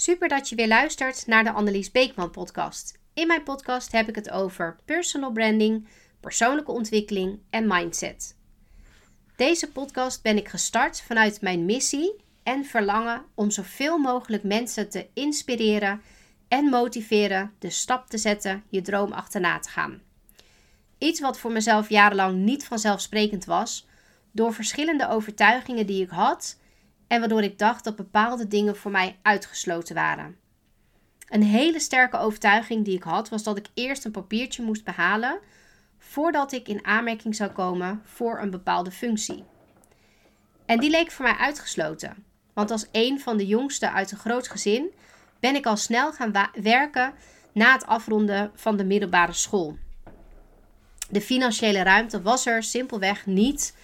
Super dat je weer luistert naar de Annelies Beekman podcast. In mijn podcast heb ik het over personal branding, persoonlijke ontwikkeling en mindset. Deze podcast ben ik gestart vanuit mijn missie en verlangen om zoveel mogelijk mensen te inspireren en motiveren de stap te zetten je droom achterna te gaan. Iets wat voor mezelf jarenlang niet vanzelfsprekend was, door verschillende overtuigingen die ik had en waardoor ik dacht dat bepaalde dingen voor mij uitgesloten waren. Een hele sterke overtuiging die ik had was dat ik eerst een papiertje moest behalen voordat ik in aanmerking zou komen voor een bepaalde functie. En die leek voor mij uitgesloten, want als een van de jongsten uit een groot gezin ben ik al snel gaan werken na het afronden van de middelbare school. De financiële ruimte was er simpelweg niet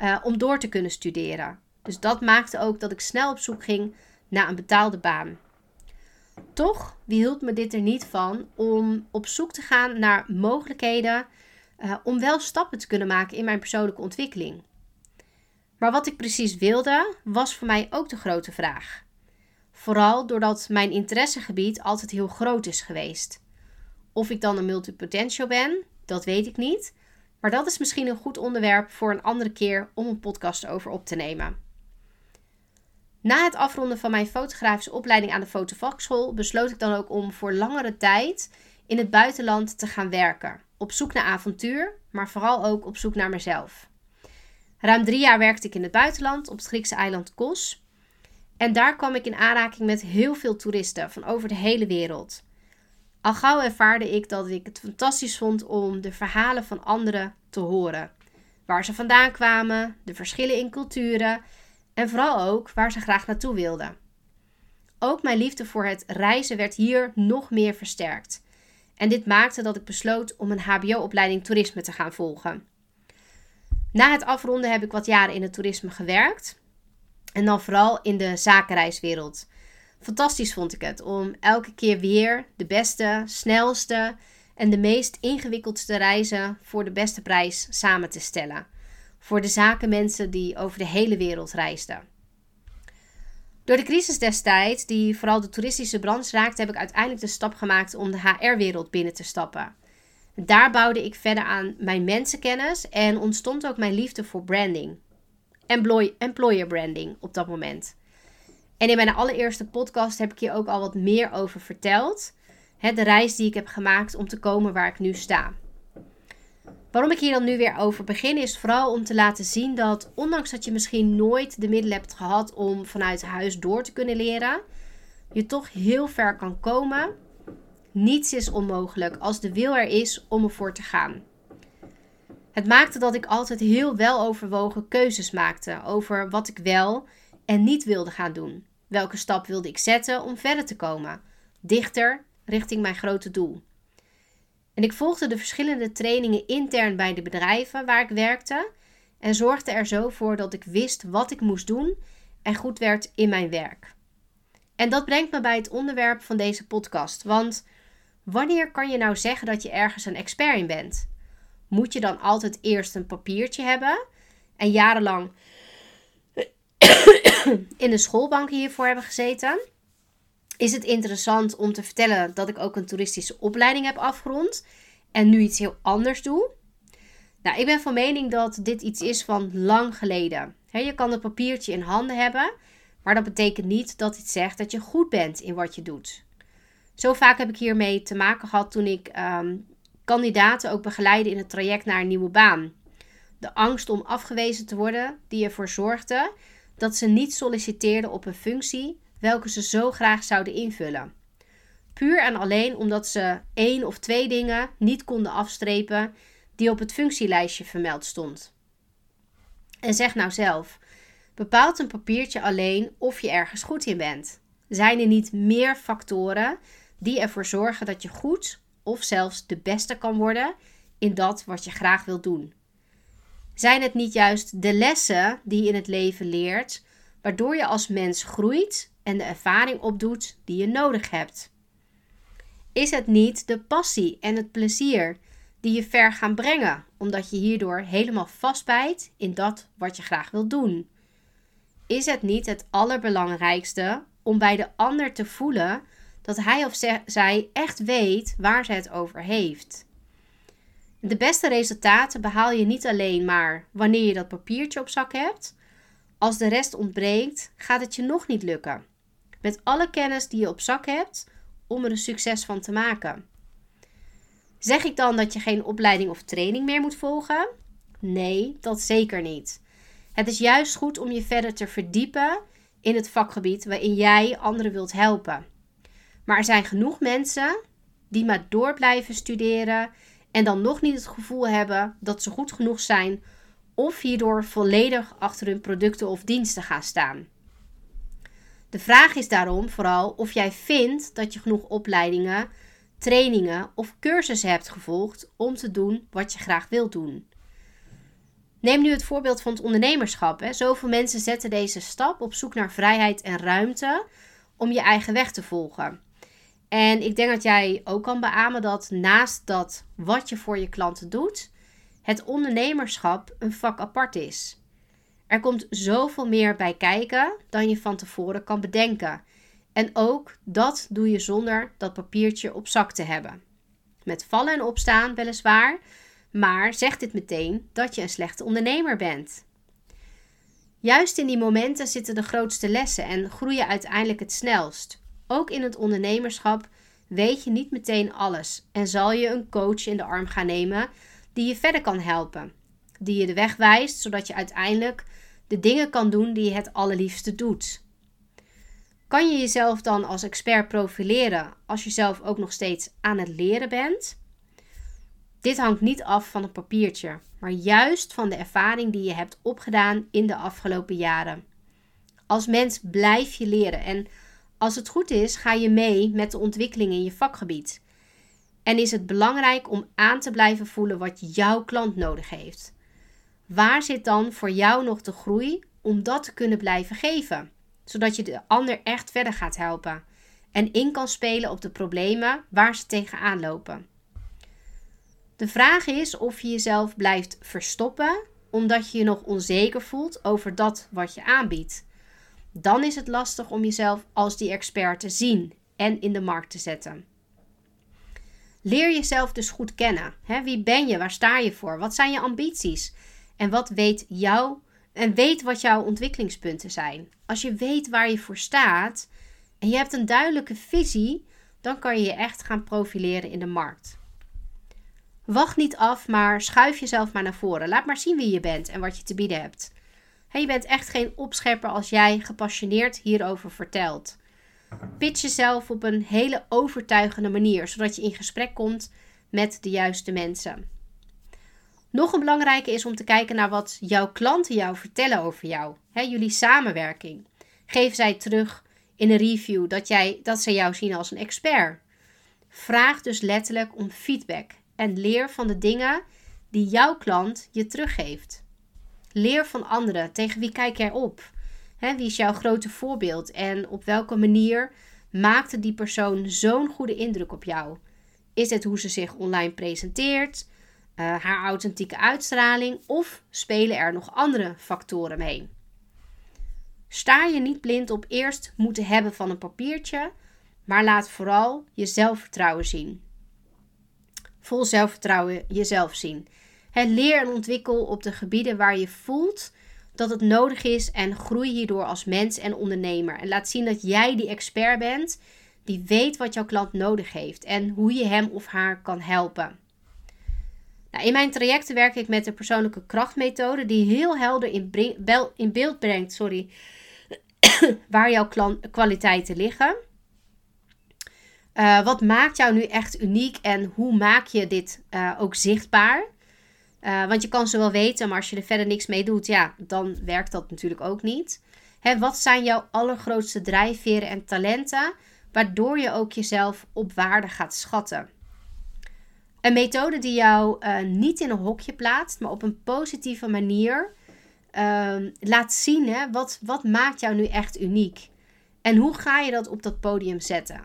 uh, om door te kunnen studeren. Dus dat maakte ook dat ik snel op zoek ging naar een betaalde baan. Toch hield me dit er niet van om op zoek te gaan naar mogelijkheden uh, om wel stappen te kunnen maken in mijn persoonlijke ontwikkeling. Maar wat ik precies wilde, was voor mij ook de grote vraag. Vooral doordat mijn interessegebied altijd heel groot is geweest. Of ik dan een multipotential ben, dat weet ik niet. Maar dat is misschien een goed onderwerp voor een andere keer om een podcast over op te nemen. Na het afronden van mijn fotografische opleiding aan de fotovakschool besloot ik dan ook om voor langere tijd in het buitenland te gaan werken. Op zoek naar avontuur, maar vooral ook op zoek naar mezelf. Ruim drie jaar werkte ik in het buitenland op het Griekse eiland Kos. En daar kwam ik in aanraking met heel veel toeristen van over de hele wereld. Al gauw ervaarde ik dat ik het fantastisch vond om de verhalen van anderen te horen. Waar ze vandaan kwamen, de verschillen in culturen en vooral ook waar ze graag naartoe wilden. Ook mijn liefde voor het reizen werd hier nog meer versterkt. En dit maakte dat ik besloot om een HBO-opleiding toerisme te gaan volgen. Na het afronden heb ik wat jaren in het toerisme gewerkt. En dan vooral in de zakenreiswereld. Fantastisch vond ik het om elke keer weer de beste, snelste en de meest ingewikkeldste reizen voor de beste prijs samen te stellen. Voor de zakenmensen die over de hele wereld reisden. Door de crisis destijds, die vooral de toeristische branche raakte, heb ik uiteindelijk de stap gemaakt om de HR-wereld binnen te stappen. Daar bouwde ik verder aan mijn mensenkennis en ontstond ook mijn liefde voor branding. Employer branding op dat moment. En in mijn allereerste podcast heb ik je ook al wat meer over verteld. de reis die ik heb gemaakt om te komen waar ik nu sta. Waarom ik hier dan nu weer over begin, is vooral om te laten zien dat, ondanks dat je misschien nooit de middelen hebt gehad om vanuit huis door te kunnen leren, je toch heel ver kan komen. Niets is onmogelijk als de wil er is om ervoor te gaan. Het maakte dat ik altijd heel weloverwogen keuzes maakte over wat ik wel en niet wilde gaan doen. Welke stap wilde ik zetten om verder te komen? Dichter richting mijn grote doel. En ik volgde de verschillende trainingen intern bij de bedrijven waar ik werkte en zorgde er zo voor dat ik wist wat ik moest doen en goed werd in mijn werk. En dat brengt me bij het onderwerp van deze podcast. Want wanneer kan je nou zeggen dat je ergens een expert in bent? Moet je dan altijd eerst een papiertje hebben en jarenlang in de schoolbank hiervoor hebben gezeten? Is het interessant om te vertellen dat ik ook een toeristische opleiding heb afgerond en nu iets heel anders doe? Nou, ik ben van mening dat dit iets is van lang geleden. je kan een papiertje in handen hebben, maar dat betekent niet dat het zegt dat je goed bent in wat je doet. Zo vaak heb ik hiermee te maken gehad toen ik ehm, kandidaten ook begeleidde in het traject naar een nieuwe baan. De angst om afgewezen te worden, die ervoor zorgde dat ze niet solliciteerden op een functie welke ze zo graag zouden invullen. Puur en alleen omdat ze één of twee dingen niet konden afstrepen die op het functielijstje vermeld stond. En zeg nou zelf, bepaalt een papiertje alleen of je ergens goed in bent? Zijn er niet meer factoren die ervoor zorgen dat je goed of zelfs de beste kan worden in dat wat je graag wilt doen? Zijn het niet juist de lessen die je in het leven leert, waardoor je als mens groeit en de ervaring opdoet die je nodig hebt? Is het niet de passie en het plezier die je ver gaan brengen, omdat je hierdoor helemaal vastbijt in dat wat je graag wilt doen? Is het niet het allerbelangrijkste om bij de ander te voelen dat hij of zij echt weet waar ze het over heeft. De beste resultaten behaal je niet alleen maar wanneer je dat papiertje op zak hebt. Als de rest ontbreekt, gaat het je nog niet lukken. Met alle kennis die je op zak hebt om er een succes van te maken. Zeg ik dan dat je geen opleiding of training meer moet volgen? Nee, dat zeker niet. Het is juist goed om je verder te verdiepen in het vakgebied waarin jij anderen wilt helpen. Maar er zijn genoeg mensen die maar door blijven studeren en dan nog niet het gevoel hebben dat ze goed genoeg zijn of hierdoor volledig achter hun producten of diensten gaan staan. De vraag is daarom vooral of jij vindt dat je genoeg opleidingen, trainingen of cursussen hebt gevolgd om te doen wat je graag wilt doen. Neem nu het voorbeeld van het ondernemerschap. Hè. Zoveel mensen zetten deze stap op zoek naar vrijheid en ruimte om je eigen weg te volgen. En ik denk dat jij ook kan beamen dat naast dat wat je voor je klanten doet, het ondernemerschap een vak apart is. Er komt zoveel meer bij kijken dan je van tevoren kan bedenken. En ook dat doe je zonder dat papiertje op zak te hebben. Met vallen en opstaan weliswaar, maar zegt dit meteen dat je een slechte ondernemer bent. Juist in die momenten zitten de grootste lessen en groeien uiteindelijk het snelst. Ook in het ondernemerschap weet je niet meteen alles en zal je een coach in de arm gaan nemen die je verder kan helpen, die je de weg wijst zodat je uiteindelijk de dingen kan doen die je het allerliefste doet. Kan je jezelf dan als expert profileren als je zelf ook nog steeds aan het leren bent? Dit hangt niet af van een papiertje, maar juist van de ervaring die je hebt opgedaan in de afgelopen jaren. Als mens blijf je leren en als het goed is, ga je mee met de ontwikkeling in je vakgebied. En is het belangrijk om aan te blijven voelen wat jouw klant nodig heeft. Waar zit dan voor jou nog de groei om dat te kunnen blijven geven? Zodat je de ander echt verder gaat helpen en in kan spelen op de problemen waar ze tegenaan lopen. De vraag is of je jezelf blijft verstoppen omdat je je nog onzeker voelt over dat wat je aanbiedt. Dan is het lastig om jezelf als die expert te zien en in de markt te zetten. Leer jezelf dus goed kennen. wie ben je? Waar sta je voor? Wat zijn je ambities? En wat weet jou en weet wat jouw ontwikkelingspunten zijn. Als je weet waar je voor staat en je hebt een duidelijke visie, dan kan je je echt gaan profileren in de markt. Wacht niet af, maar schuif jezelf maar naar voren. Laat maar zien wie je bent en wat je te bieden hebt. je bent echt geen opschepper als jij gepassioneerd hierover vertelt. Pitch jezelf op een hele overtuigende manier, zodat je in gesprek komt met de juiste mensen. Nog een belangrijke is om te kijken naar wat jouw klanten jou vertellen over jou. jullie samenwerking. Geef zij terug in een review dat, jij, dat ze jou zien als een expert. Vraag dus letterlijk om feedback en leer van de dingen die jouw klant je teruggeeft. Leer van anderen. Tegen wie kijk jij op? wie is jouw grote voorbeeld en op welke manier maakte die persoon zo'n goede indruk op jou? Is het hoe ze zich online presenteert, uh, haar authentieke uitstraling of spelen er nog andere factoren mee? Sta je niet blind op eerst moeten hebben van een papiertje, maar laat vooral je zelfvertrouwen zien. Vol zelfvertrouwen jezelf zien. Leer en ontwikkel op de gebieden waar je voelt dat het nodig is en groei hierdoor als mens en ondernemer. En laat zien dat jij die expert bent die weet wat jouw klant nodig heeft en hoe je hem of haar kan helpen. Nou, in mijn trajecten werk ik met de persoonlijke krachtmethode die heel helder in, in beeld brengt sorry, waar jouw kwaliteiten liggen. Uh, wat maakt jou nu echt uniek en hoe maak je dit uh, ook zichtbaar? Uh, want je kan ze wel weten, maar als je er verder niks mee doet, ja, dan werkt dat natuurlijk ook niet. Hè, wat zijn jouw allergrootste drijfveren en talenten, waardoor je ook jezelf op waarde gaat schatten? Een methode die jou uh, niet in een hokje plaatst, maar op een positieve manier uh, laat zien hè, wat, wat maakt jou nu echt uniek. En hoe ga je dat op dat podium zetten?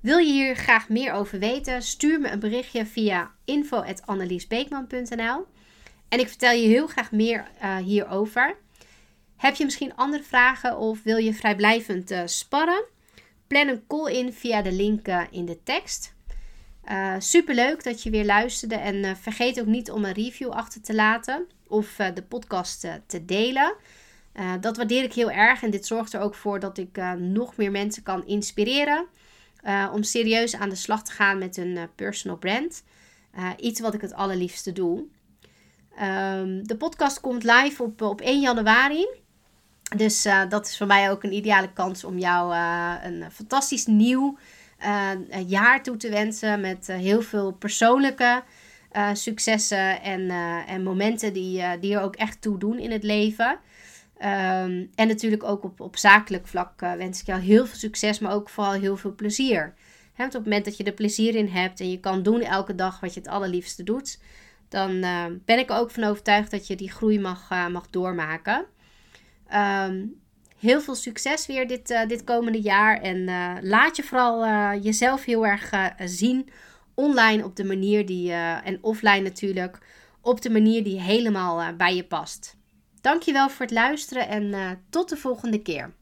Wil je hier graag meer over weten? Stuur me een berichtje via info.anneliesbeekman.nl En ik vertel je heel graag meer uh, hierover. Heb je misschien andere vragen of wil je vrijblijvend uh, sparren? Plan een call in via de link in de tekst. Uh, Super leuk dat je weer luisterde en vergeet ook niet om een review achter te laten of de podcast te delen. dat waardeer ik heel erg en dit zorgt er ook voor dat ik nog meer mensen kan inspireren om serieus aan de slag te gaan met hun personal brand. iets wat ik het allerliefste doe. Um, de podcast komt live op, op 1 januari. Dus dat is voor mij ook een ideale kans om jou een fantastisch nieuw jaar toe te wensen. Met heel veel persoonlijke successen en, en momenten die, die er ook echt toe doen in het leven. Um, en natuurlijk ook op, op zakelijk vlak wens ik jou heel veel succes, maar ook vooral heel veel plezier. He, op het moment dat je er plezier in hebt en je kan doen elke dag wat je het allerliefste doet, dan ben ik er ook van overtuigd dat je die groei mag, mag doormaken. Ehm, heel veel succes weer dit, uh, dit komende jaar. En uh, laat je vooral uh, jezelf heel erg zien. Online op de manier die, en offline natuurlijk, op de manier die helemaal bij je past. Dankjewel voor het luisteren en tot de volgende keer.